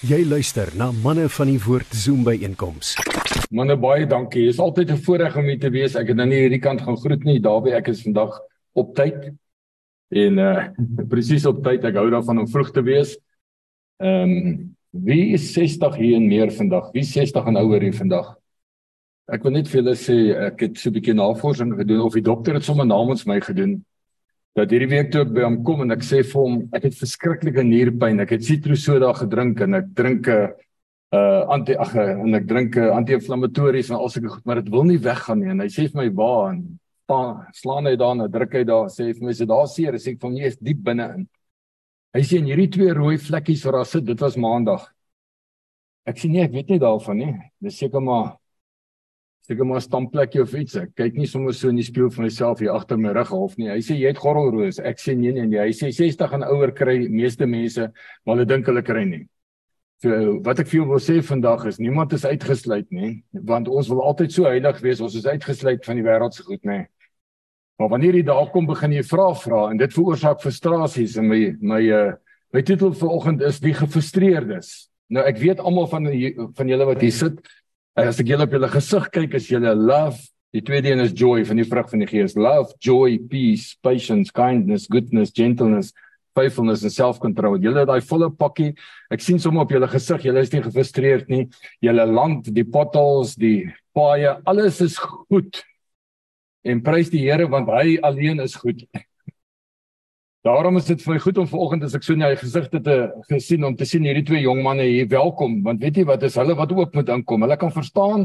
Jy luister na manne van die woord Zoom by einkoms. Manne baie dankie. Dit is altyd 'n voorreg om hier te wees. Ek het nou nie hierdie kant gaan groet nie. Daarby ek is vandag op tyd. En uh presies op tyd. Ek hou daarvan om vroeg te wees. Ehm um, wie is 60 hier en meer vandag? Wie 60 en ouer hier vandag? Ek wil net vir julle sê ek het so 'n bietjie navorsing gedoen of die dokter het sommer namens my gedoen dat hierdie week toe ek by hom kom en ek sê vir hom ek het verskriklike nierpyn. Ek het sitrosoda gedrink en ek drink 'n uh, anti ag en ek drink 'n anti-inflammatories en al sulke goed, maar dit wil nie weggaan nie. En hy sê vir my, "Waar?" en pa, slaan hy daar en druk hy daar, sê vir my, "Is dit daar seer?" Sê ek van, "Nee, is diep binne in." Hy sê, "En hierdie twee rooi vlekkies wat daar sit, dit was maandag." Ek sê, "Nee, ek weet nie daarvan nie. Dis seker maar seker maar stamplekkie of iets. Ek kyk nie sommer so in die spieël van myself hier agter my rug half nie. Hy sê jy het gorrelroos. Ek sê nee nee nee. Hy sê 60 en ouer kry meeste mense, maar hulle dink hulle kry nie. So wat ek vir jou wil sê vandag is niemand is uitgesluit nie, want ons wil altyd so heilig wees. Ons is uitgesluit van die wêreld se goed, nê. Maar wanneer jy daar kom, begin jy vra vra en dit veroorsaak frustrasies in my my uh, my titel vir oggend is die gefrustreerdes. Nou ek weet almal van die, van julle wat hier sit, As ek julle op julle gesig kyk, is julle love, die tweede een is joy van die vrug van die Gees. Love, joy, peace, patience, kindness, goodness, gentleness, faithfulness and self-control. Julle daai volle pakkie. Ek sien sommer op julle gesig, julle is nie gefrustreerd nie. Julle land, die potholes, die paaie, alles is goed. En prys die Here want hy alleen is goed. Daarom is dit vir my goed om vanoggend as ek so na die gesigte te gesien om te sien hierdie twee jong manne hier welkom want weet jy wat is hulle wat ook moet aankom. Hulle kan verstaan.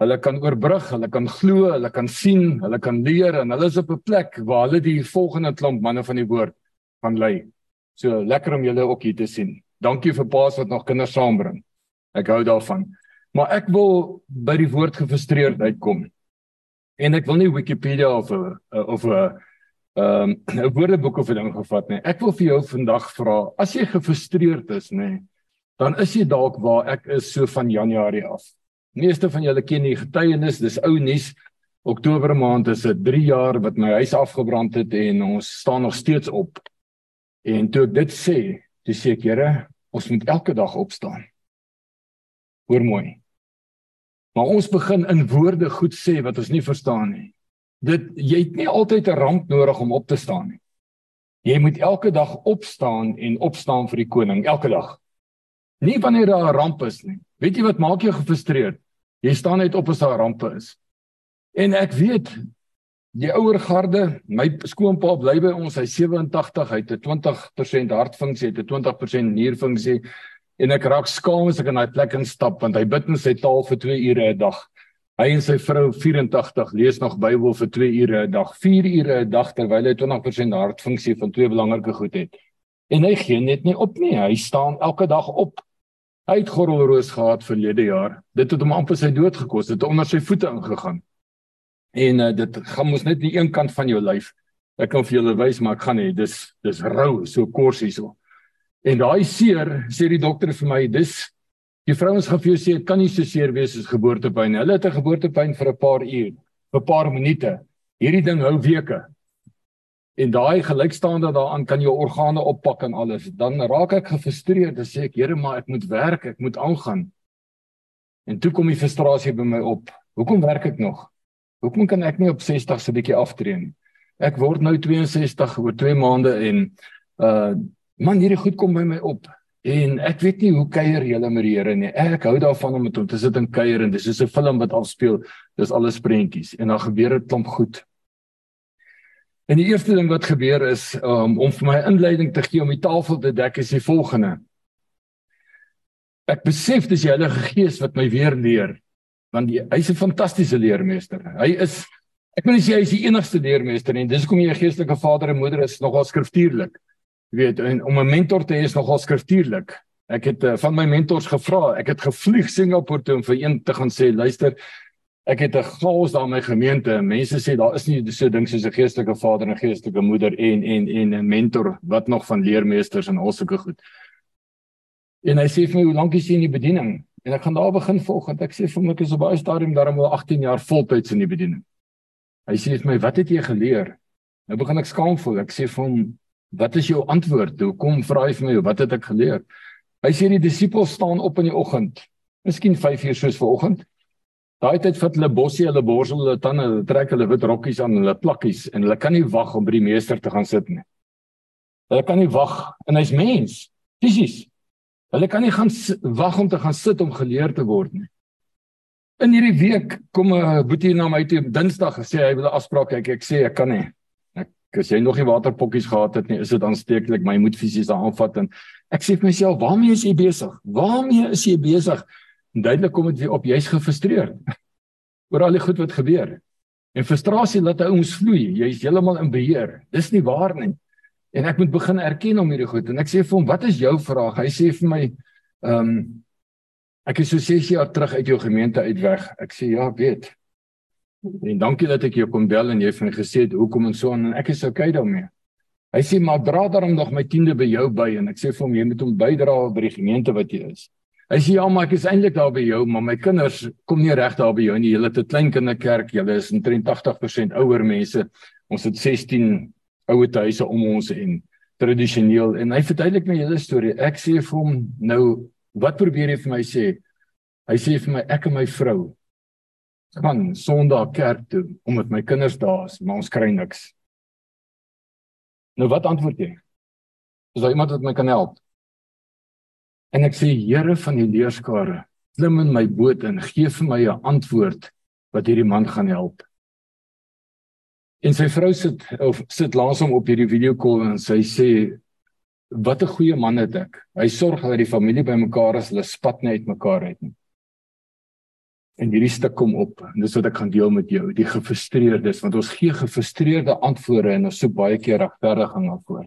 Hulle kan oorbrug, hulle kan glo, hulle kan sien, hulle kan leer en hulle is op 'n plek waar hulle die volgende klomp manne van die woord gaan lei. So lekker om julle ook hier te sien. Dankie vir paas wat nog kinders saambring. Ek hou daarvan. Maar ek wil by die woord gefrustreerd uitkom. En ek wil nie Wikipedia of of 'n ehm um, 'n woordeboek of 'n ding gevat nê. Ek wil vir jou vandag vra, as jy gefrustreerd is nê, dan is jy dalk waar ek is so van Januarie af. Meeste van julle ken die getuienis, dis ou nuus. Oktober maand is dit 3 jaar wat my huis afgebrand het en ons staan nog steeds op. En toe ek dit sê, dis sê ek, Here, ons moet elke dag opstaan. Hoor mooi. Maar ons begin in woorde goed sê wat ons nie verstaan nie dit jy het nie altyd 'n ramp nodig om op te staan nie. Jy moet elke dag opstaan en opstaan vir die koning elke dag. Nie wanneer daar 'n ramp is nie. Weet jy wat maak jou gefrustreerd? Jy staan net op as daar 'n ramp is. En ek weet die ouer garde, my skoonpa bly by ons, hy 87, hy het 'n 20% hartfunksie, het 'n 20% nierfunksie en ek raak skaam as ek in daai plek instap want hy bid in sy taal vir 2 ure 'n dag. Hy en sy vrou 84 lees nog Bybel vir 2 ure 'n dag, 4 ure 'n dag terwyl hy 20% hartfunksie van twee belangrike goed het. En hy gee net nie op nie. Hy staan elke dag op. Hy het gorrelroos gehad verlede jaar. Dit het hom amper sy dood gekos. Dit het onder sy voete ingegaan. En uh, dit gaan mos net die een kant van jou lyf. Ek kan vir julle wys, maar ek gaan nie. Dis dis rou, so kors hierso. En daai seer, sê die dokter vir my, dis Die vrouens gaan vir jou sê dit kan nie so seer wees as geboortepyn. Hulle het 'n geboortepyn vir 'n paar uur, vir 'n paar minute. Hierdie ding hou weke. En daai gelykstaande daaraan kan jou organe oppak en alles. Dan raak ek gefrustreerd en sê ek, Here, maar ek moet werk, ek moet aangaan. En toe kom die frustrasie by my op. Hoekom werk ek nog? Hoekom kan ek nie op 60 se bietjie aftree nie? Ek word nou 62 oor 2 maande en uh man hierdie goed kom by my op. En ek weet nie hoe kuier julle met die Here nie. Ek hou daarvan om met hom te sit en kuier en dis soos 'n film wat afspeel. Dis alles prentjies en dan gebeur dit klomp goed. En die eerste ding wat gebeur is um, om vir my inleiding te gee om die tafel te dek is die volgende. Ek besef dis die Heilige Gees wat my weer leer want hy's 'n fantastiese leermeester. Hy is ek wil nie sê hy is die enigste leermeester nie. Dis hoekom jy 'n geestelike vader en moeder is nogal skriftuurlik weet en om 'n mentor te hê is nogal skriftuurlik. Ek het uh, van my mentors gevra. Ek het gevlieg Singapore toe om vir een te gaan sê, luister, ek het 'n chaos daar in my gemeente. Mense sê daar is nie so ding soos 'n geestelike vader en 'n geestelike moeder en en en 'n mentor wat nog van leermeesters en al sulke goed. En hy sê vir my, "Hoe lank is jy in die bediening?" En ek gaan daar begin volg want ek sê vir my ek is op baie stadium daarom al 18 jaar voltyds in die bediening. Hy sê vir my, "Wat het jy geleer?" Nou begin ek skaam voel. Ek sê vir hom, Wat is jou antwoord? Hoekom vra jy vir my wat het ek geleer? Hy sê die disippels staan op in die oggend. Miskien 5 uur soos vanoggend. Daai tyd vat hulle bossie, hulle borsel hulle tande, hulle trek hulle wit rokkies aan, hulle plakkies en hulle kan nie wag om by die meester te gaan sit nie. Hulle kan nie wag en hy's mens. Fisies. Hulle kan nie gaan wag om te gaan sit om geleer te word nie. In hierdie week kom 'n boetie na my toe Dinsdag gesê hy wil 'n afspraak hê. Ek, ek sê ek kan nie. As jy nog nie waterpokkies gehad het nie, is dit aansteeklik. My moet fisies aanvat en ek sê vir myself, "Waarmee is jy besig? Waarmee is jy besig?" En duidelik kom dit weer op, jy's gefrustreerd oor al die goed wat gebeur. En frustrasie laat hy ons vloei. Jy's heeltemal in beheer. Dis nie waar nie. En ek moet begin erken om hierdie goed. En ek sê vir hom, "Wat is jou vraag?" Hy sê vir my, "Ehm um, ek is so 6 jaar terug uit jou gemeente uit weg." Ek sê, "Ja, ek weet." En dankie dat ek jou kom bel en jy het my gesê hoekom en so en ek is okay daarmee. Hy sê, "Maar dra daarom nog my tiende by jou by." En ek sê vir hom, "Jy moet hom bydra by die gemeente wat jy is." Hy sê ja, maar ek is eintlik daar by jou, maar my kinders kom nie reg daar by jou nie. Julle het 'n klein kinderkerk, julle is 83% ouer mense. Ons het 16 ouer huise om ons en tradisioneel en hy verduidelik my hele storie. Ek sê vir hom nou, wat probeer hy vir my sê? Hy sê vir my ek en my vrou gaan Sondag kerk toe omdat my kinders daar is, maar ons kry niks. Nou wat antwoord jy? Is daar iemand wat my kan help? En ek sê Here van die leerskare, klim in my boot en gee vir my 'n antwoord wat hierdie man gaan help. En sy vrou sit of sit langs hom op hierdie video call en sy sê wat 'n goeie man het ek. Hy sorg dat die familie bymekaar is, hulle spat net uitmekaar uit nie. En hierdie stuk kom op en dis wat ek gaan deel met jou, die gefrustreerdes want ons gee gefrustreerde antwoorde en ons soek baie keer regverdiging daarvoor.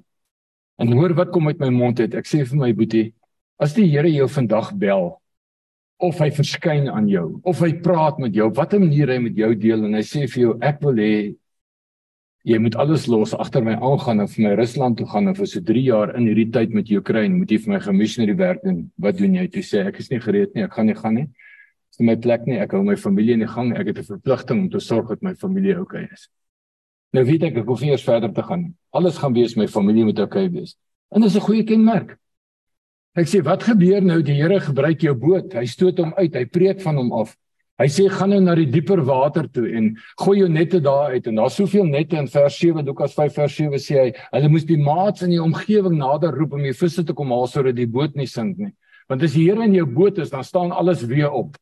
En hoor wat kom uit my mond uit. Ek sê vir my boetie, As die Here jou vandag bel of hy verskyn aan jou of hy praat met jou, watter manier hy met jou deel en hy sê vir jou ek wil hê jy moet alles los agter my aangaan en vir my Rusland toe gaan en vir so 3 jaar in hierdie tyd met Oekraïne moet jy vir my gemissionary werk doen. Wat doen jy? Jy sê ek is nie gereed nie, ek gaan nie gaan nie. Dis my plek nie. Ek hou my familie in die gang. Ek het 'n verpligting om te sorg dat my familie oukei okay is. Nou weet ek ek hoef nie eers verder te gaan nie. Alles gaan wees my familie moet oukei okay wees. En dis 'n goeie kenmerk. Ek sê wat gebeur nou die Here gebruik jou boot. Hy stoot hom uit. Hy preek van hom af. Hy sê gaan nou na die dieper water toe en gooi jou nette daar uit en daar's soveel nette in vers 7 Lukas 5 vers 7 sê hy hulle moes die maats in die omgewing nader roep om die visse te kom haal sodat die boot nie sink nie. Want as die Here in jou boot is, dan staan alles weer op.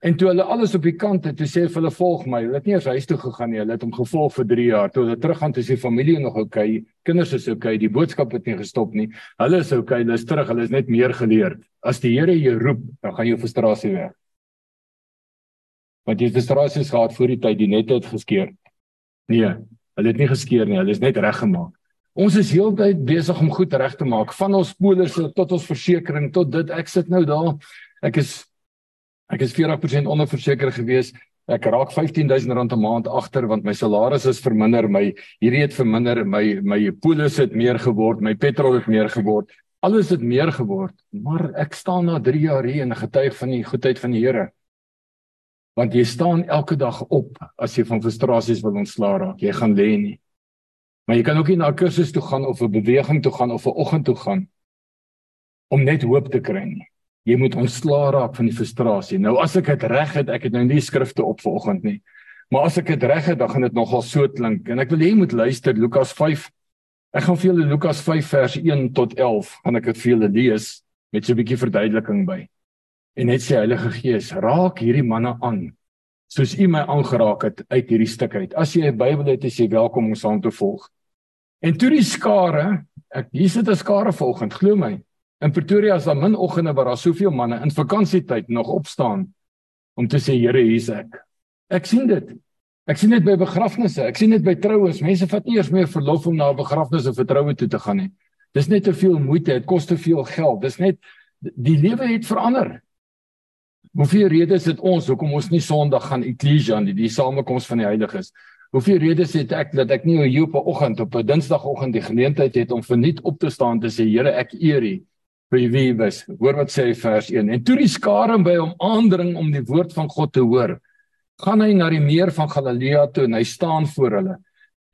En toe hulle alles op die kant het, toe sê hulle hulle volg my. Hulle het nie eens huis toe gegaan nie. Hulle het hom gevolg vir 3 jaar. Toe hulle teruggaan toe sy familie nog oukei, okay, kinders is oukei, okay, die boodskap het nie gestop nie. Hulle is oukei, okay, hulle is terug, hulle is net meer geleerd. As die Here jou roep, dan gaan jou frustrasie weg. Want jy frustrasie gehad voor die tyd die net het geskeur. Nee, hulle het nie geskeur nie, hulle is net reggemaak. Ons is heeltyd besig om goed reg te maak, van ons polisse tot ons versekerings tot dit ek sit nou daar. Ek is Ek is 40% onderverseker gewees. Ek raak R15000 'n maand agter want my salaris is verminder, my hierdie het verminder, my my polis het meer geword, my petrol het meer geword. Alles het meer geword, maar ek staan na 3 jaar hier en getuig van die goedheid van die Here. Want jy staan elke dag op as jy van frustrasies wil ontslaa raak. Jy gaan lê nie. Maar jy kan ook nie na 'n kursus toe gaan of 'n beweging toe gaan of 'n oggend toe gaan om net hoop te kry nie. Jy moet ontslaa raak van die frustrasie. Nou as ek dit reg het, ek het nou nie skrifte op vanoggend nie. Maar as ek dit reg het, dan gaan dit nogal so klink. En ek wil hê jy moet luister Lukas 5. Ek gaan vir julle Lukas 5 vers 1 tot 11 gaan ek dit vir julle lees met so 'n bietjie verduideliking by. En net sê Heilige Gees, raak hierdie manne aan soos U my aangeraak het uit hierdie stuk uit. As jy 'n Bybel het, is jy welkom om saam te volg. En toe die skare, ek hier sit 'n skare volgend, glo my. In Pretoria is daar min oggende waar daar soveel manne in vakansietyd nog opstaan om te sê Here, hier's ek. Ek sien dit. Ek sien dit by begrafnisse, ek sien dit by troues. Mense vat nie eers meer verlof om na 'n begrafnis of 'n troue toe te gaan nie. Dis net te veel moeite, dit kos te veel geld. Dis net die lewe het verander. Hoeveel redes het ons hoekom ons nie Sondag gaan eklesia aan die, die samekoms van die heiliges? Hoeveel redes het ek dat ek nie op 'n oggend op 'n Dinsdagoggend die geleentheid het om verniet op te staan te sê Here, ek eer U by wie was. Hoor wat sê vers 1. En toe die skare by hom aandring om die woord van God te hoor, gaan hy na die meer van Galilea toe en hy staan voor hulle.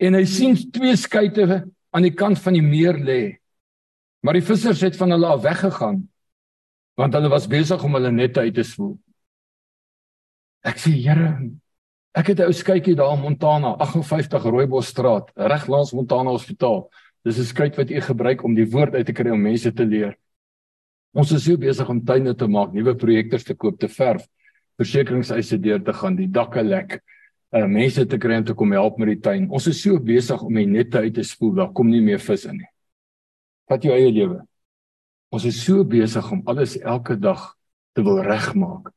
En hy sien twee skuite aan die kant van die meer lê. Maar die vissers het van hulle af weggegaan Want hulle was besig om hulle nette uit te spoel. Ek sê Here, ek het 'n ou skytjie daar in Montana, 58 Rooibosstraat, reg langs Montana Hospitaal. Dis 'n skyt wat u gebruik om die woord uit te kry om mense te leer. Ons is so besig om tuine te maak, nuwe projekte te koop, te verf, versekeringseise deur te gaan, die dakke lek, uh, mense te kry om te kom help met die tuin. Ons is so besig om die nette uit te spoel, daar kom nie meer vis in nie. Wat jou eie lewe. Ons is so besig om alles elke dag te wil regmaak.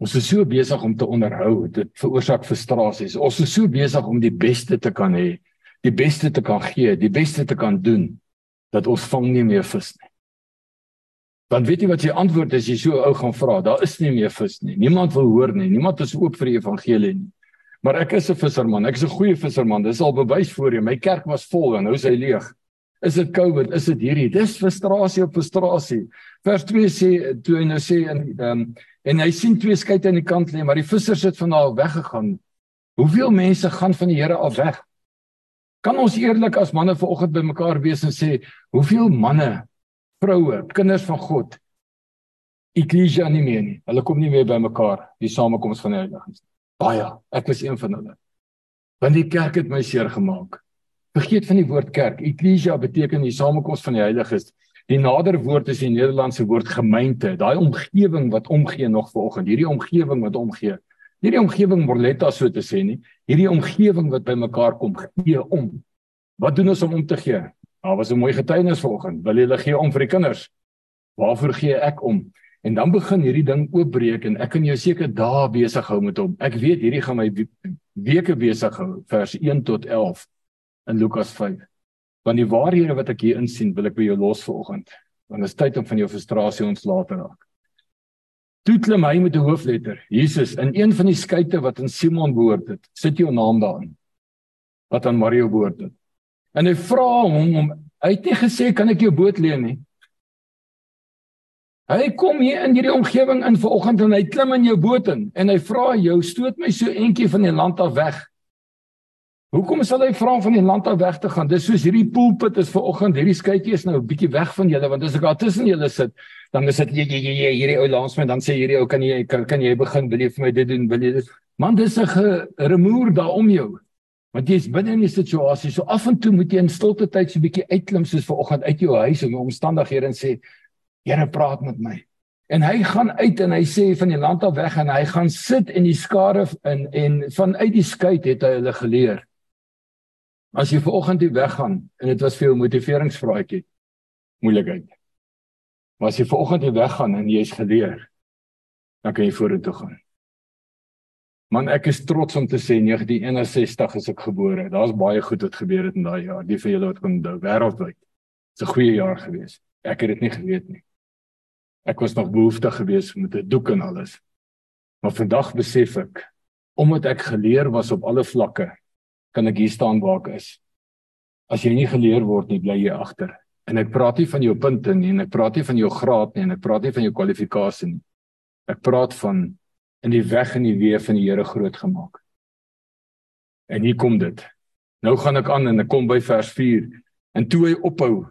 Ons is so besig om te onderhou, dit veroorsaak frustrasies. Ons is so besig om die beste te kan hê, die beste te kan gee, die beste te kan doen dat ons vang nie meer vis nie. Want weet jy wat sy antwoord is as jy so ou gaan vra? Daar is nie meer vis nie. Niemand wil hoor nie. Niemand is oop vir die evangelie nie. Maar ek is 'n visserman. Ek is 'n goeie visserman. Dis al bewys voor jou. My kerk was vol en nou is hy leeg. Is dit COVID? Is dit hierdie? Dis frustrasie op frustrasie. Vers 2 sê toe hy nou sê en ehm um, en hy sien twee skeite aan die kant lê, maar die vissers het van daar weggegaan. Hoeveel mense gaan van die Here af weg? Kan ons eerlik as manne vanoggend bymekaar wees en sê, hoeveel manne, vroue, kinders van God eklesia nie meer nie. Hulle kom nie meer bymekaar die samekoms van die heiliges. Baie. Ek was een van hulle. Want die kerk het my seer gemaak. Vergeet van die woord kerk. Eklesia beteken die samekoms van die heiliges. Die nader woord is die Nederlandse woord gemeente, daai omgewing wat omgee nog vanoggend, hierdie omgewing wat omgee. Hierdie omgewing Morletta so te sê nie, hierdie omgewing wat bymekaar kom gee om. Wat doen ons om om te gee? Daar was 'n mooi getuienis vanoggend. Wil julle gee om vir die kinders? Waarvoor gee ek om? En dan begin hierdie ding oopbreek en ek kan jou seker daar besig hou met hom. Ek weet hierdie gaan my weke besig hou vers 1 tot 11 in Lukas 5. Want die waarhede wat ek hier insien, wil ek by jou los vanoggend. Want dit is tyd om van jou frustrasie ontslae te raak. Toe klim hy met 'n hoofletter. Jesus in een van die skeite wat aan Simon behoort het. Sit jou naam daarin. Wat aan Mario behoort het. En hy vra hom om hy het nie gesê kan ek jou boot leen nie. Hy kom hier in hierdie omgewing in vanoggend en hy klim in jou boot in en hy vra jou stoot my so eentjie van die land af weg. Hoekom sal hy vra van die land af weg te gaan? Dis soos hierdie pulpit is ver oggend, hierdie skytjie is nou 'n bietjie weg van julle want as ek daar tussen julle sit, dan is dit jy jy jy hierdie ou langs my dan sê hierdie ou kan jy kan, kan jy begin wil jy vir my dit doen wil jy dit Man dis 'n geremoer daar om jou. Want jy's binne in die situasie. So af en toe moet jy in stilte tyd so 'n bietjie uitklim soos ver oggend uit jou huis en jou omstandighede en sê Here praat met my. En hy gaan uit en hy sê van die land af weg en hy gaan sit in die skare in en vanuit die skei het hy hulle geleer. As jy ver oggend hier weggaan en dit was vir jou motiveringsvraatjie moeilikheid. Maar as jy ver oggend hier weggaan en jy's geleer, dan kan jy vorentoe gaan. Man, ek is trots om te sê 1961 is ek gebore. Daar's baie goed wat gebeur het in daai jaar. Die vir julle wat kon onthou wêreldwyd. Dit's 'n goeie jaar gewees. Ek het dit nie geweet nie. Ek was nog behoeftig geweest met 'n doek en alles. Maar vandag besef ek omdat ek geleer was op alle vlakke kan ek hier staan waar ek is. As jy nie geleer word nie, bly jy agter. En ek praat nie van jou punte nie en ek praat nie van jou graad nie en ek praat nie van jou kwalifikasie nie. Ek praat van in die weg en die weë van die Here groot gemaak. En hier kom dit. Nou gaan ek aan en ek kom by vers 4 en toe hy ophou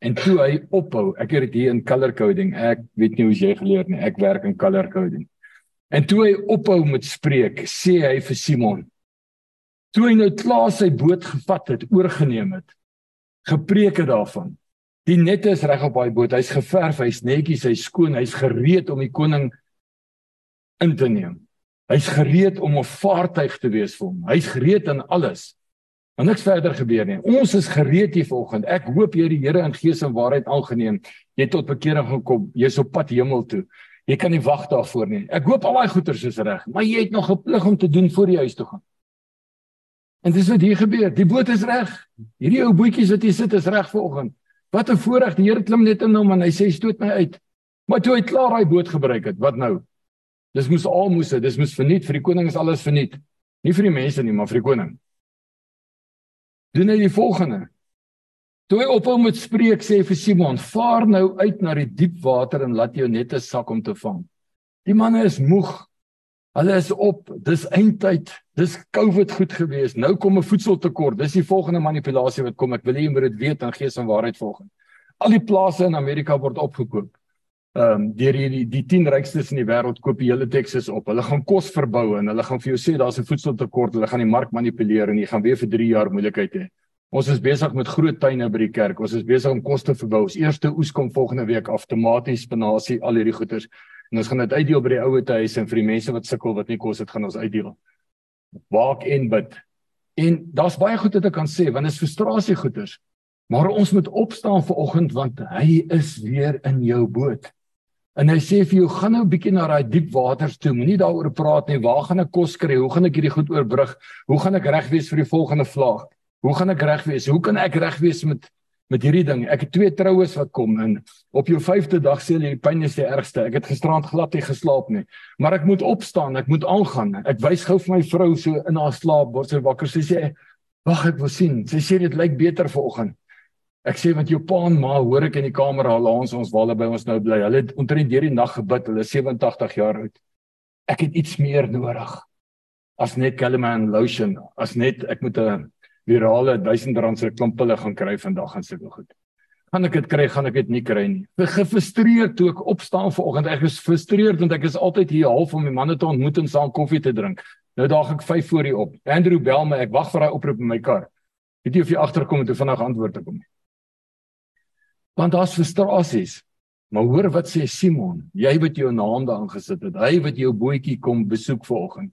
en toe hy ophou ek het dit hier in color coding ek weet nie hoe jy geleer nie ek werk in color coding en toe hy ophou met spreek sê hy vir Simon toe hy nou klaar sy boot gevat het, oorgeneem het, gepreek het daarvan. Die nette is reg op daai boot. Hy's geverf, hy's netjies, hy's skoon, hy's gereed om die koning in te neem. Hy's gereed om 'n vaartuig te wees vir hom. Hy's gereed in alles. Maar niks verder gebeur nie. Ons is gereed hier vanoggend. Ek hoop jy die Here in gees en waarheid aangeneem. Jy het tot bekering gekom. Jy's op pad hemel toe. Jy kan nie wag daarvoor nie. Ek hoop al daai goeters is reg, maar jy het nog 'n plig om te doen voor jy huis toe gaan. En dis wat hier gebeur. Die boot is reg. Hierdie ou bootjies wat hier sit is reg vanoggend. Wat 'n voorreg. Die Here klim net in hom en hy sê stoot my uit. Maar toe hy klaar daai boot gebruik het, wat nou? Dis moes almoes, dis moes verniet vir die koning is alles verniet. Nie vir die mense nie, maar vir die koning. Doen hy die volgende. Toe hy ophou met spreek sê vir Simon: "Vaar nou uit na die diep water en laat jou net 'n sak om te vang." Die manne is moeg. Hulle is op. Dis eindtyd. Dis COVID goed gewees. Nou kom 'n voedseltekort. Dis die volgende manipulasie wat kom. Ek wil hê jy moet dit weet en gees en waarheid volg. Al die plase in Amerika word opgekoop. Ehm um, deur hierdie die 10 rykstes in die wêreld koop die hele Texas op. Hulle gaan kos verbou en hulle gaan vir jou sê daar's 'n voedseltekort. Hulle gaan die mark manipuleer en jy gaan weer vir 3 jaar moeilikheid hê. Ons is besig met groot tuine by die kerk. Ons is besig om kos te verbou. Ons eerste oes kom volgende week af, tomaties, spinasie, al hierdie goeders. En ons gaan dit uitdeel by die ouete huise en vir die mense wat sukkel wat nie kos het, gaan ons uitdeel. Waak en bid. En daar's baie goed wat ek kan sê want dit is frustrasie goeders. Maar ons moet opstaan vir oggend want hy is weer in jou boot. En hy sê vir jou, gaan nou 'n bietjie na daai diep waters toe. Moenie daaroor praat nie. Waar gaan ek kos kry? Hoe gaan ek hierdie goed oorbrug? Hoe gaan ek reg wees vir die volgende vlaag? Hoe gaan ek reg wees? Hoe kan ek reg wees met met hierdie ding? Ek het twee troues wat kom en op jou 5de dag sê jy die pyn is die ergste. Ek het gisterand glad nie geslaap nie. Maar ek moet opstaan, ek moet aangaan. Ek wys gou vir my vrou so in haar slaap, word sy wakker. Sy sê, "Wag, ek wil sien." Sy sê dit lyk beter vanoggend. Ek sê want jou pa en ma hoor ek in die kamer al ons ons waar hulle by ons nou bly. Hulle het omtrent deur die nag gebid. Hulle is 87 jaar oud. Ek het iets meer nodig as net Calamine lotion, as net ek moet 'n virale 1000 rand se klomp pille gaan kry vandag en sulke goed. Gaan ek dit kry, gaan ek dit nie kry nie. Ek gefrustreerd toe ek opstaan vanoggend. Ek is gefrustreerd want ek is altyd hier half om my manne te ontmoet en saam koffie te drink. Nou daag ek 5 voor die op. Andrew bel my. Ek wag vir hy oproep in my kar. Weet jy of jy agterkom en toe vinnig antwoord te kom nie want daar's frustrasies. Maar hoor wat sê Simon, jy wat jou naam daar aangesit het, hy wat jou bootjie kom besoek vanoggend.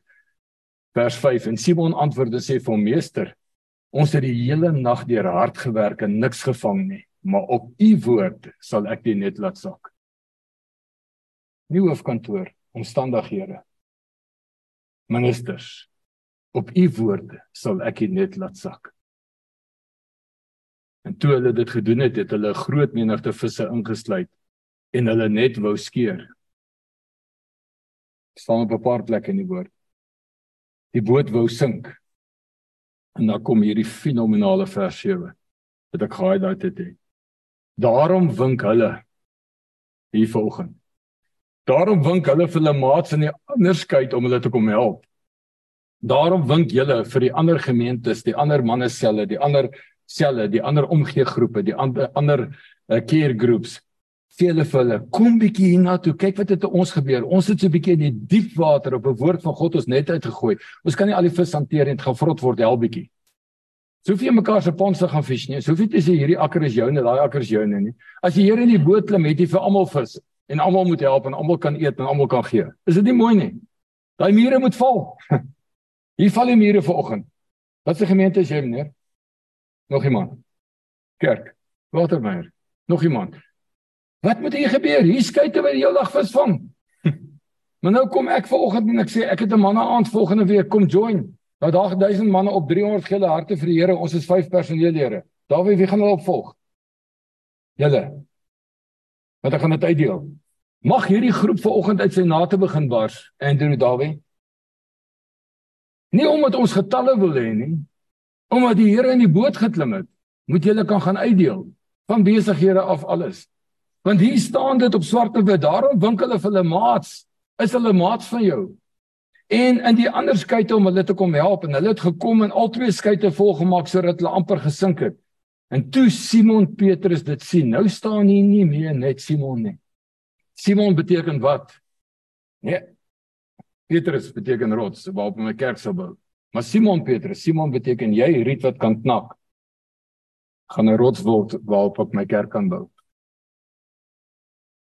Vers 5 en Simon antwoord en sê vir hom meester, ons het die hele nag deur hard gewerk en niks gevang nie, maar op u woord sal ek die net laat sak. Nie hoofkantoor, omstandighede. Ministers, op u woord sal ek die net laat sak. En toe hulle dit gedoen het, het hulle 'n groot menigte visse ingesluit en hulle net wou skeer. staan op 'n paar plekke in die woord. Die boot wou sink. En dan kom hierdie fenominale vers 7 wat ek gehaai daai het. Daarom wink hulle hier volgens. Daarom wink hulle vir hulle maats in die ander skei om hulle te kom help. Daarom wink julle vir die ander gemeentes, die ander manne selle, die ander selle, die ander omgee groepe, die ander ander uh, care groups. Sê hulle vir hulle, kom bietjie hiernatoe, kyk wat het met ons gebeur. Ons het so 'n bietjie in die diep water op 'n woord van God ons net uitgegooi. Ons kan nie al die vis hanteer en dit gaan vrot word hel bietjie. So vir mekaar se ponse gaan vis nie. So vir dit is hierdie akker is joune, daai akker is joune nie. As jy hier in die boot klim, het jy vir almal vis en almal moet help en almal kan eet en almal kan gee. Is dit nie mooi nie? Daai mure moet val. Hier val die mure vanoggend. Wat se gemeente is jy meneer? Nog iemand. Kerk. Watermeier. Nog iemand. Wat moet hier gebeur? Hier skei te by die heeldag vis vang. maar nou kom ek vanoggend en ek sê ek het 'n manne aand volgende week kom join. Nou daar 1000 manne op 300 gele harte vir die Here. Ons is 5 personeellede. Dawie, wie gaan hulle opvolg? Julle. Want ek gaan dit uitdeel. Mag hierdie groep vanoggend uit sy nate begin bars. Andrew Dawie. Nie omdat ons getalle wil hê nie, Omdat die Here in die boot geklim het, moet jy kan gaan uitdeel van besighede af alles. Want hier staan dit op swart op wit. Daarom wink hulle vir hulle maats, is hulle maats van jou. En in die ander skuite om hulle te kom help en hulle het gekom en al twee skuite volgemaak sodat hulle amper gesink het. En toe Simon Petrus dit sien, nou staan hier nie meer net Simon nie. Simon beteken wat? Nee. Petrus beteken rots waarop my kerk sal bou. Maar Simon Petrus, Simon beteken jy riet wat kan knak. gaan 'n rots word waarop ek my kerk kan bou.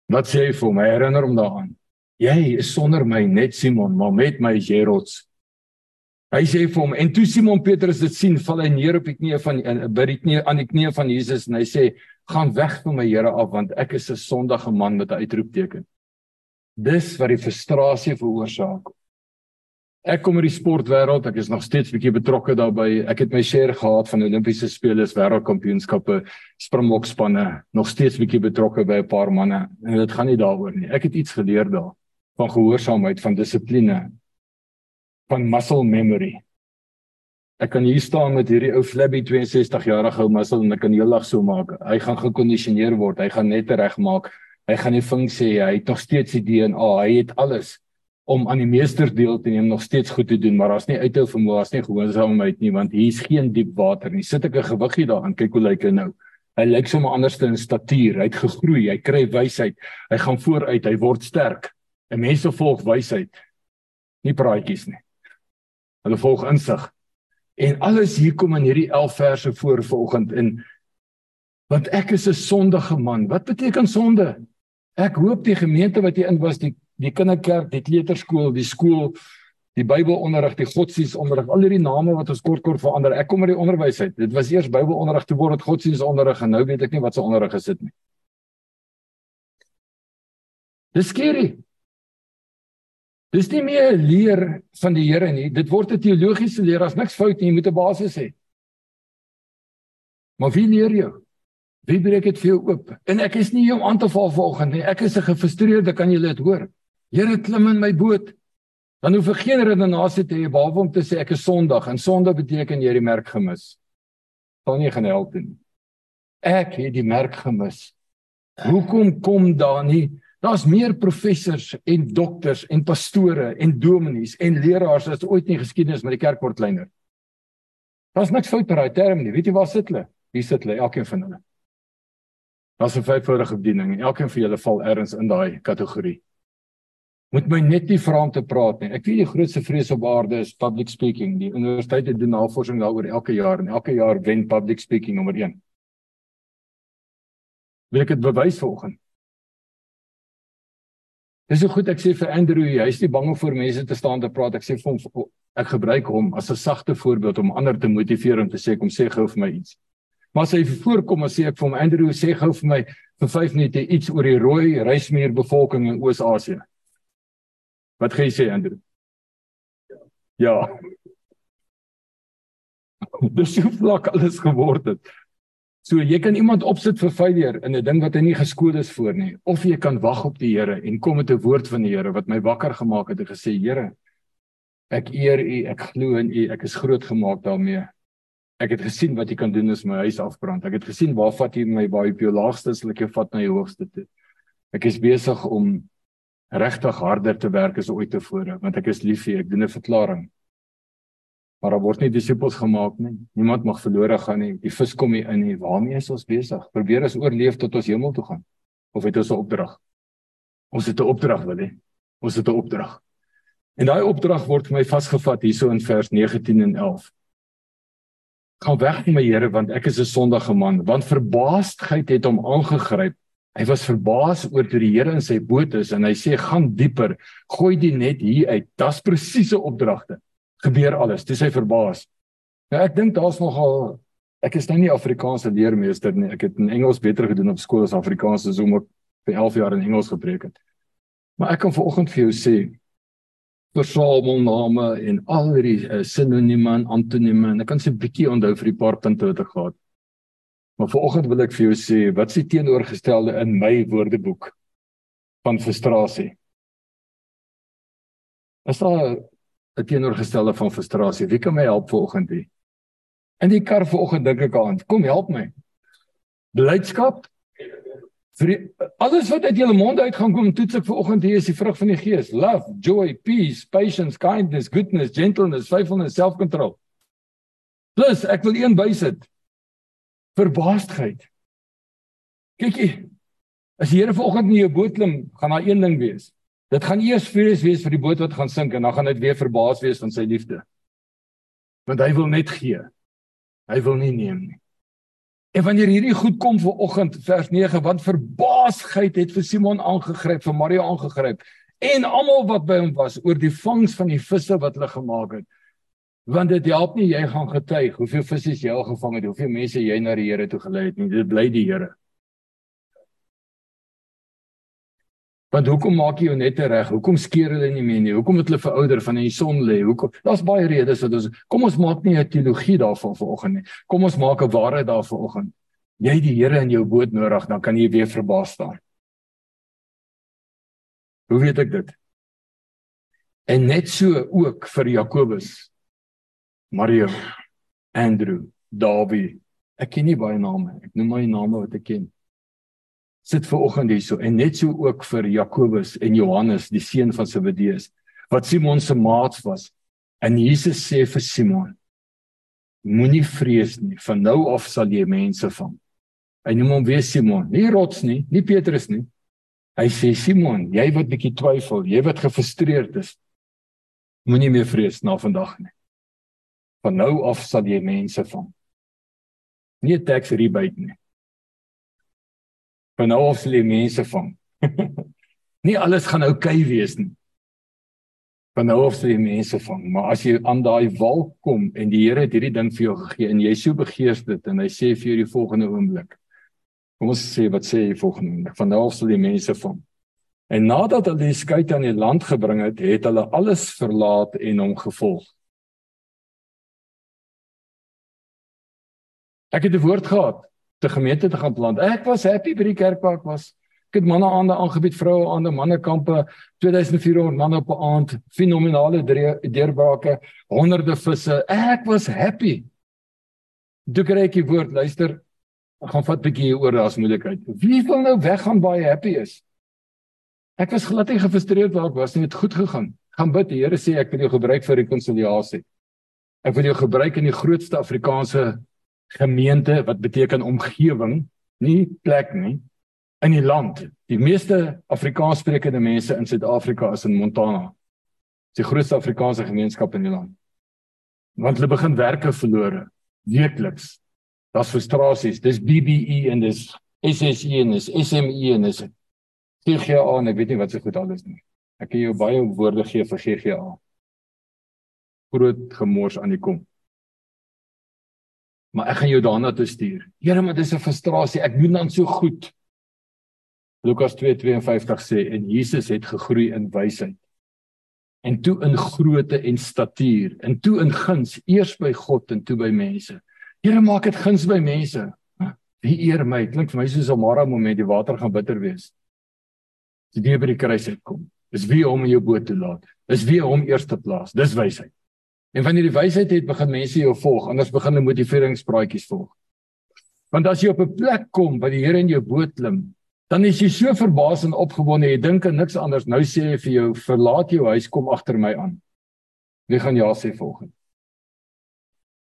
Wat sê hy vir my? Herinner hom daaraan. Jy is sonder my net Simon, maar met my is jy rots. Hy sê vir hom en toe Simon Petrus dit sien, val hy neer op die knieë van by die knieë aan die knieë van Jesus en hy sê: "Gaan weg van my Here af want ek is 'n sondige man met 'n uitroepteken." Dis wat die frustrasie veroorsaak. Ek kom uit die sportwêreld, ek is nog steeds bietjie betrokke daarbey. Ek het my share gehad van Olimpiese spele, wêreldkampioenskappe, springbokspanne, nog steeds bietjie betrokke by 'n paar manne. En dit gaan nie daaroor nie. Ek het iets geleer daar van gehoorsaamheid, van dissipline, van muscle memory. Ek kan hier staan met hierdie ou flabby 62 jarige ou muscle en ek kan heeldag so maak. Hy gaan gekondisioneer word, hy gaan net regmaak. Hy gaan nie vink sê hy het nog steeds die DNA, hy het alles om aan die meester deel te neem nog steeds goed te doen, maar daar's nie uithou vermoë, daar's nie gehoorsaamheid nie want hier's geen diep water nie. Sit ek 'n gewiggie daarin, kyk hoe lyk hy nou. Hy lyk sommer anders in statuur. Hy het gegroei, hy kry wysheid. Hy gaan vooruit, hy word sterk. En mense volg wysheid. Nie praatjies nie. Hulle volg insig. En alles hier kom in hierdie 11 verse voor vanoggend in want ek is 'n sondige man. Wat beteken sonde? Ek hoop die gemeente wat jy in was, die die kinderkerk, die kleuterskool, die skool, die Bybelonderrig, die godsdienstonderrig, al hierdie name wat ons kort kort verander. Ek kom uit die onderwys uit. Dit was eers Bybelonderrig te word godsdienstonderrig en nou weet ek nie wat se onderrig is dit nie. Dis skerry. Dis nie meer leer van die Here nie. Dit word 'n teologiese leer. Daar's niks fout nie. Jy moet 'n basis hê. Maar wie leer jou? Wie breek dit vir jou oop? En ek is nie om aan te val vanoggend nie. Ek is 'n gefrustreerde, kan jy dit hoor? Here klim in my boot. Dan hoef ek geen redenasie te hê behalwe om te sê ek is sondig en sonde beteken jy het die merk gemis. Sal nie gaan help nie. Ek het die merk gemis. Hoekom kom daar nie? Daar's meer professors en dokters en pastore en dominees en leraars as ooit in geskiedenis met die kerk word kleiner. Daar's niks fout met daai term nie. Weet jy waar sit hulle? Hier sit hulle, elkeen van hulle. Daar's 'n vyfvoudige bediening en elkeen van julle val ergens in daai kategorie. Moet my net nie vra om te praat nie. Ek weet die grootste vrees op aarde is public speaking. Die universiteite doen navorsing daaroor elke jaar en elke jaar wen public speaking nommer 1. Wil ek dit bewys vanoggend? Dis so goed ek sê vir Andrew, hy is nie bang om voor mense te staan te praat. Ek sê vir hom ek gebruik hom as 'n sagte voorbeeld om ander te motiveer om te sê kom sê gou vir my iets. Maar as hy voorkom en sê ek vir hom Andrew sê gou vir my vir 5 minute iets oor die rooi reismuur bevolking in Oos-Asië. Wat gaan jy sê Andrew? Ja. Dis so vlak alles geword het. So jy kan iemand opsit vir failure in 'n ding wat hy nie geskool is voor nie of jy kan wag op die Here en kom met 'n woord van die Here wat my wakker gemaak het en gesê Here ek eer U, ek glo in U, ek is groot gemaak daarmee. Ek het gesien wat jy kan doen as my huis afbrand. Ek het gesien waar vat jy my baie op jou laagste, sal ek jou vat na jou hoogste toe. Ek is besig om regtig harder te werk as ooit tevore, want ek is lief vir. Ek doen 'n verklaring. Maar daar word nie disippels gemaak nie. Niemand mag verlore gaan nie. Die vis kom nie in nie. Waarmee is ons besig? Probeer ons oorleef tot ons hemel toe gaan. Of het ons 'n opdrag? Ons het 'n opdrag, wil jy? Ons het 'n opdrag. En daai opdrag word vir my vasgevat hierso in vers 19 en 11 gaan weg van my Here want ek is 'n sondige man want verbaasdheid het hom aangegryp hy was verbaas oor toe die Here in sy boot is en hy sê gaan dieper. Gooi die net hier uit. Das presiese opdragte. Gebeur alles. Dis hy verbaas. Nou ek dink daar's nogal ek is nou nie Afrikaanse leermeester nie. Ek het in Engels beter gedoen op skool as Afrikaans as om ek vir 11 jaar in Engels gepreek het. Maar ek kan vanoggend vir jou sê versamelname en al die uh, sinonieme en antonieme en ek kan se 'n bietjie onthou vir die paar punte wat ek gehad. Maar vanoggend wil ek vir jou sê wat is die teenoorgestelde in my woordeboek van frustrasie? Is daar 'n teenoorgestelde van frustrasie? Wie kan my help vanoggend hier? In die kar vanoggend dink ek aan, kom help my. Blydskap, vir alles wat uit julle mond uit gaan kom toets ek vanoggend hier is die vrug van die gees love joy peace patience kindness goodness gentleness faithfulness self-control plus ek wil een bysit verbaasdheid. Kykie as die Here vanoggend in jou boot klim gaan daar een ding wees. Dit gaan eers vrees wees vir die boot wat gaan sink en dan gaan dit weer verbaas wees van sy liefde. Want hy wil net gee. Hy wil nie neem nie. En wanneer hierdie goed kom vir oggend vers 9 want verbaasheid het vir Simon aangegryp, vir Maria aangegryp en almal wat by hom was oor die vangs van die visse wat hulle gemaak het. Want dit help nie jy gaan getuig hoeveel visse jy al gevang het, hoeveel mense jy na die Here toe gelei het nie. Dit bly die Here. Want hoekom maak jy jou net reg? Hoekom skeer hulle nie meer nie? Hoekom het hulle verouder van in die son lê? Hoekom? Daar's baie redes dat ons kom ons maak nie 'n teologie daarvan vanoggend nie. Kom ons maak 'n waarheid daarvan vanoggend. Jy die Here in jou boot nodig, dan kan jy weer verbaas staan. Hoe weet ek dit? En net so ook vir Jakobus, Maria, Andrew, Dawie. Ek ken nie baie name. Ek noem maar die name wat ek ken sit ver oggend hierso en net so ook vir Jakobus en Johannes die seun van Zebedeus wat Simon se maats was. En Jesus sê vir Simon: Moenie vrees nie, van nou af sal jy mense vang. Hy noem hom weer Simon. Nie rots nie, nie Petrus nie. Hy sê Simon, jy wat bietjie twyfel, jy wat gefrustreerd is, moenie meer vrees na vandag nie. Van nou af sal jy mense vang. Nie tax rebate nie. Van nou af sal jy mense vang. nie alles gaan oukei okay wees nie. Van nou af sal jy mense vang, maar as jy aan daai wal kom en die Here het hierdie ding vir jou gegee en jy so begeesterd en hy sê vir jou die volgende oomblik. Kom ons sê wat sê hy volgende oomblik? Van nou af sal jy mense vang. En nadat hulle die skei aan die land gebring het, het hulle alles verlaat en hom gevolg. Ek het 'n woord gehad te gemeente te gaan plant. Ek was happy by die kerkpark was. Ek het manne aande aangebied, vroue aande, mannekampe, 2400 manne op 'n aand, fenominale deurbrake, honderde visse. Ek was happy. Toe kry ek die woord, luister, ek gaan vat 'n bietjie oor daas moeilikheid. Wie wil nou weggaan baie happy is? Ek was glad nie gefrustreerd waar ek was nie, het goed gegaan. Gaan bid, die Here sê ek wil jou gebruik vir rekonsiliasie. Ek wil jou gebruik in die grootste Afrikaanse gemeente wat beteken omgewing, nie plek nie in die land. Die meeste Afrikaanssprekende mense in Suid-Afrika is in Montana. Dis die grootste Afrikaanse gemeenskap in die land. Want hulle begin werke verlore weekliks. Daar's frustrasies. Dis BBE en dis SSE en dis SME en dis GGA en ek weet nie wat se goed alles nie. Ek kan jou baie woorde gee vir GGA. Groot gemors aan die kom maar ek gaan jou daarna toe stuur. Here, maar dis 'n frustrasie. Ek doen dan so goed. Lukas 2:52 sê en Jesus het gegroei in wysheid en toe in grootte en statuur en toe in guns eers by God en toe by mense. Here maak dit guns by mense. Wie eer my? Klink vir my soos 'n Mara moment die water gaan bitter wees. Die die by die kruis uitkom. Dis wie hom in jou boot te laat. Dis wie hom eerste plaas. Dis wysheid. En wanneer die wysheid het, begin mense jou volg, anders begin hulle motiveringspraatjies volg. Want as jy op 'n plek kom waar die Here in jou boot klim, dan is jy so verbaas en opgewonde, jy dink aan niks anders. Nou sê hy vir jou, verlaat jou huis, kom agter my aan. Wie gaan ja sê volgende?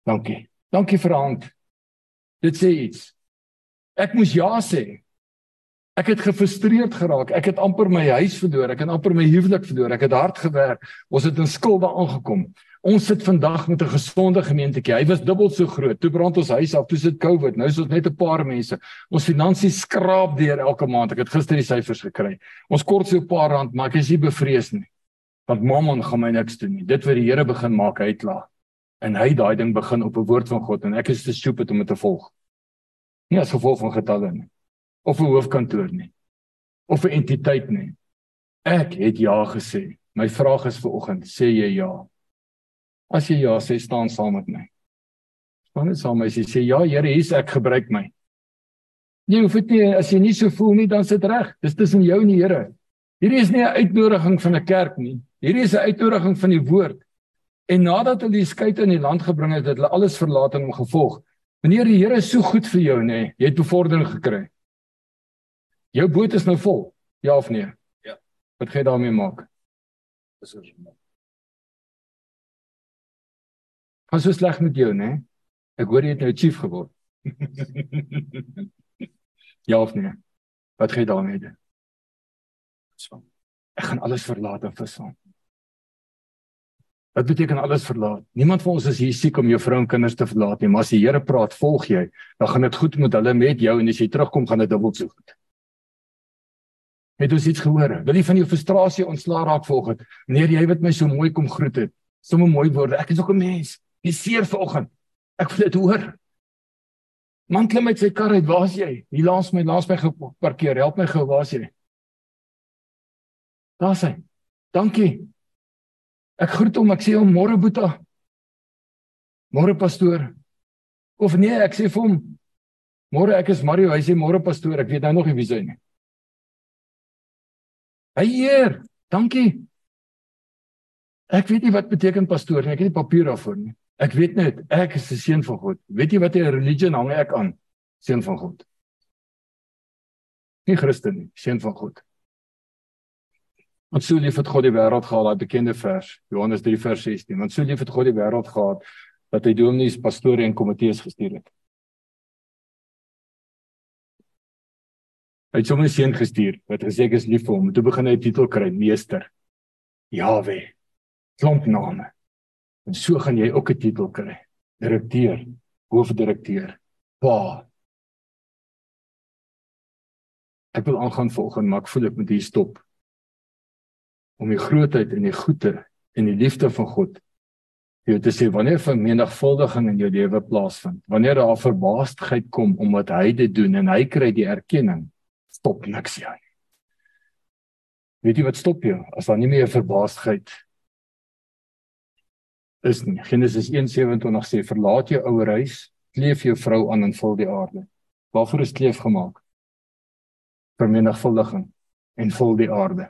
Dankie. Dankie vir hand. Dit sê iets. Ek moes ja sê. Ek het gefrustreerd geraak. Ek het amper my huis verloor. Ek het amper my huwelik verloor. Ek het hard gewerk. Ons het in skulde aangekom. Ons sit vandag met 'n gesonde gemeentetjie. Hy was dubbel so groot. Toe brand ons huis af, toe sit COVID. Nou is ons net 'n paar mense. Ons finansies skraap deur elke maand. Ek het gister die syfers gekry. Ons kort so 'n paar rand, maar ek is nie bevrees nie. Want Mammon gaan my niks doen nie. Dit wat die Here begin maak, hy klaar. En hy daai ding begin op 'n woord van God en ek is te stupid om dit te volg. Nie as gevolg van getalle nie. Of 'n hoofkantoor nie. Of 'n entiteit nie. Ek het ja gesê. My vraag is vir oggend, sê jy ja? As jy ja sê, staan saam met my. Staan net saam met my as jy sê ja, Here, hier's ek gebruik my. Jy hoef dit nie as jy nie so voel nie, dan sit reg. Dis tussen jou en die Here. Hierdie is nie 'n uitnodiging van 'n kerk nie. Hierdie is 'n uitnodiging van die woord. En nadat hulle die skei in die land gebring het, het hulle alles verlaat en hom gevolg. Wanneer die Here is so goed vir jou, nê, jy het bevordering gekry. Jou boot is nou vol. Ja of nee? Ja. Wat gaan jy daarmee maak? Dis ons maak. Gaan so sleg met jou, né? Ek hoor jy het nou chief geword. ja of nee? Wat gaan jy daarmee doen? So. Ek gaan alles verlaat en visvang. Wat beteken alles verlaat? Niemand van ons is hier siek om jou vrou en kinders te verlaat nie, maar as die Here praat, volg jy, dan gaan dit goed met hulle met jou en as jy terugkom, gaan dit dubbel so goed. Het ons iets gehoor? Wil jy van jou frustrasie ontslaa raak vanoggend? Meneer, jy wat my so mooi kom groet het. Sommige mooi woorde. Ek is ook 'n mens. Jy seer vanoggend. Ek wil dit hoor. Man klim uit sy kar uit. Waar's jy? Hier langs my, langs my geparkeer. Help my gou, waar's jy? Daar's hy. Dankie. Ek groet hom. Ek sê hom môre Boeta. Môre pastoor. Of nee, ek sê vir hom môre ek is Mario. Hy sê môre pastoor. Ek weet nou nog nie wie sy nie. Hy eer. Dankie. Ek weet nie wat beteken pastoor nie. Ek het nie papier daarvoor nie. Ek weet net ek is 'n seun van God. Weet jy wat 'n religie hang ek aan? Seun van God. Nie Christen nie, seun van God. Want so lief het God die wêreld gehad, daai bekende vers, Johannes 3 vers 16. Want so lief het God die wêreld gehad dat hy dominees, pastore en komitees gestuur het. Hy het sommer 'n seun gestuur wat gesê ek is lief vir hom. Toe begin hy titel kry, meester. Jawe. Klomp name. En so gaan jy ook 'n titel kry. Direkteur, hoofdirekteur, pa. Ek wil aangaan volgens maar ek voel ek moet hier stop. Om die grootheid en die goeie en die liefde van God jy te sê wanneer vermenigvuldiging in jou lewe plaasvind, wanneer daar verbaasdheid kom omdat hy dit doen en hy kry die erkenning, stop niks jy. Weet jy wat stop jou as daar nie meer verbaasdheid is nie. Genesis 1:27 sê verlaat jou ouer huis, kleef jou vrou aan en vul die aarde. Waarvoor is kleef gemaak? Vermenigvuldiging en vul die aarde.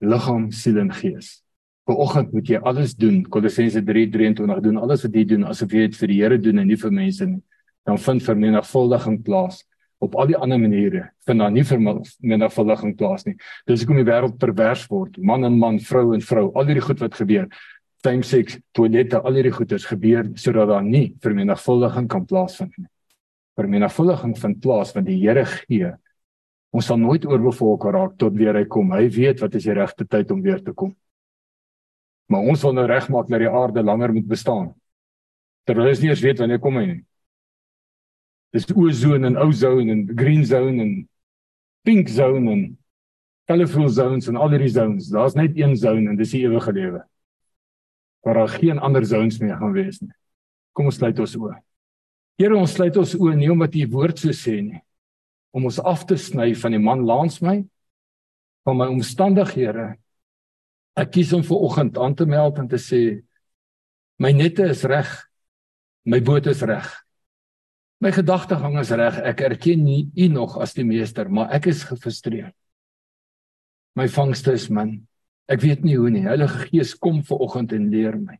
Liggaam, siel en gees. Vanoggend moet jy alles doen. Kolossense 3:23 doen alles wat jy doen asof jy dit vir die Here doen en nie vir mense nie. Dan vind vermenigvuldiging plaas op al die ander maniere. Vind dan nie vermenigvuldiging plaas nie. Dis hoekom die wêreld pervers word. Man en man, vrou en vrou, al hierdie goed wat gebeur. Time sex, toilette, al hierdie goeders gebeur sodat daar nie vermenigvuldiging kan plaasvind nie. Vermenigvuldiging vind plaas want die Here gee. Ons sal nooit oorbevolk raak tot weer hy kom. Hy weet wat is die regte tyd om weer te kom. Maar ons wil nou regmaak dat die aarde langer moet bestaan. Terwyl ons nie eens weet wanneer kom hy nie. Dis ozone en ozone en green zone en pink zone en colorful zones en al hierdie zones. Daar's net een zone en dis die ewige lewe. Waar daar geen ander zones meer gaan wees nie. Kom ons sluit ons oë. Here, ons sluit ons oë nie omdat U woord so sê nie. Om ons af te sny van die man langs my van my omstandighede Ek kies om ver oggend aan te meld en te sê my nette is reg. My boot is reg. My gedagtegang is reg. Ek erken nie u nog as die meester, maar ek is gefrustreerd. My vangste is min. Ek weet nie hoe nie. Heilige Gees kom ver oggend en leer my.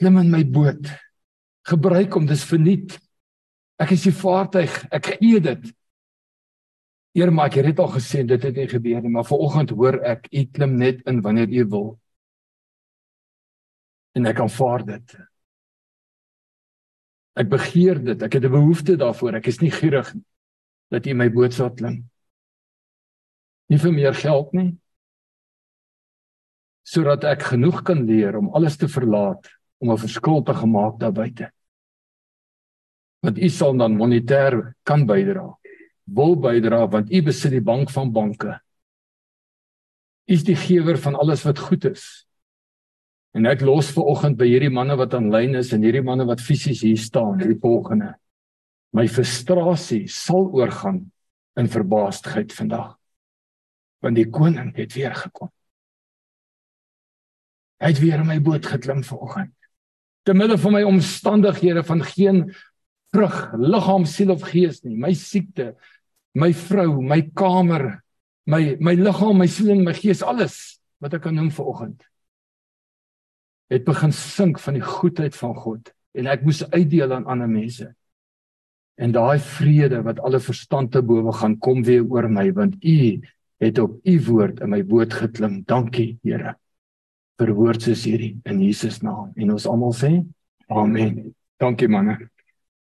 Klim in my boot. Gebruik hom, dis verniet. Ek is die vaartuig. Ek gee dit. Eer maar ek het dit al gesê dit het nie gebeur nie, maar vanoggend hoor ek u klim net in wanneer u wil. En ek aanvaar dit. Ek begeer dit. Ek het 'n behoefte daarvoor. Ek is nie gierig dat u my boot sal klim. Nie vir meer geld nie. Sodat ek genoeg kan leer om alles te verlaat om 'n verskil te gemaak daar buite. Want u sal dan monetêr kan bydra wil bydra want u besit die bank van banke. U is die gewer van alles wat goed is. En ek los ver oggend by hierdie manne wat aanlyn is en hierdie manne wat fisies hier staan, die volgende. My frustrasie sal oorgaan in verbaasdheid vandag. Want die koning het weer gekom. Hy het weer in my boot geklim vanoggend. Te midde van my omstandighede van geen vrug, liggaam, siel of gees nie, my siekte, my vrou, my kamer, my my liggaam, my siel en my gees, alles wat ek kan noem vir oggend. Het begin sink van die goedheid van God en ek moes uitdeel aan ander mense. En daai vrede wat alle verstand te bowe gaan kom weer oor my want u het op u woord in my boot geklim. Dankie Here. Vir woord soos hierdie in Jesus naam en ons almal sê amen. Dankie manne.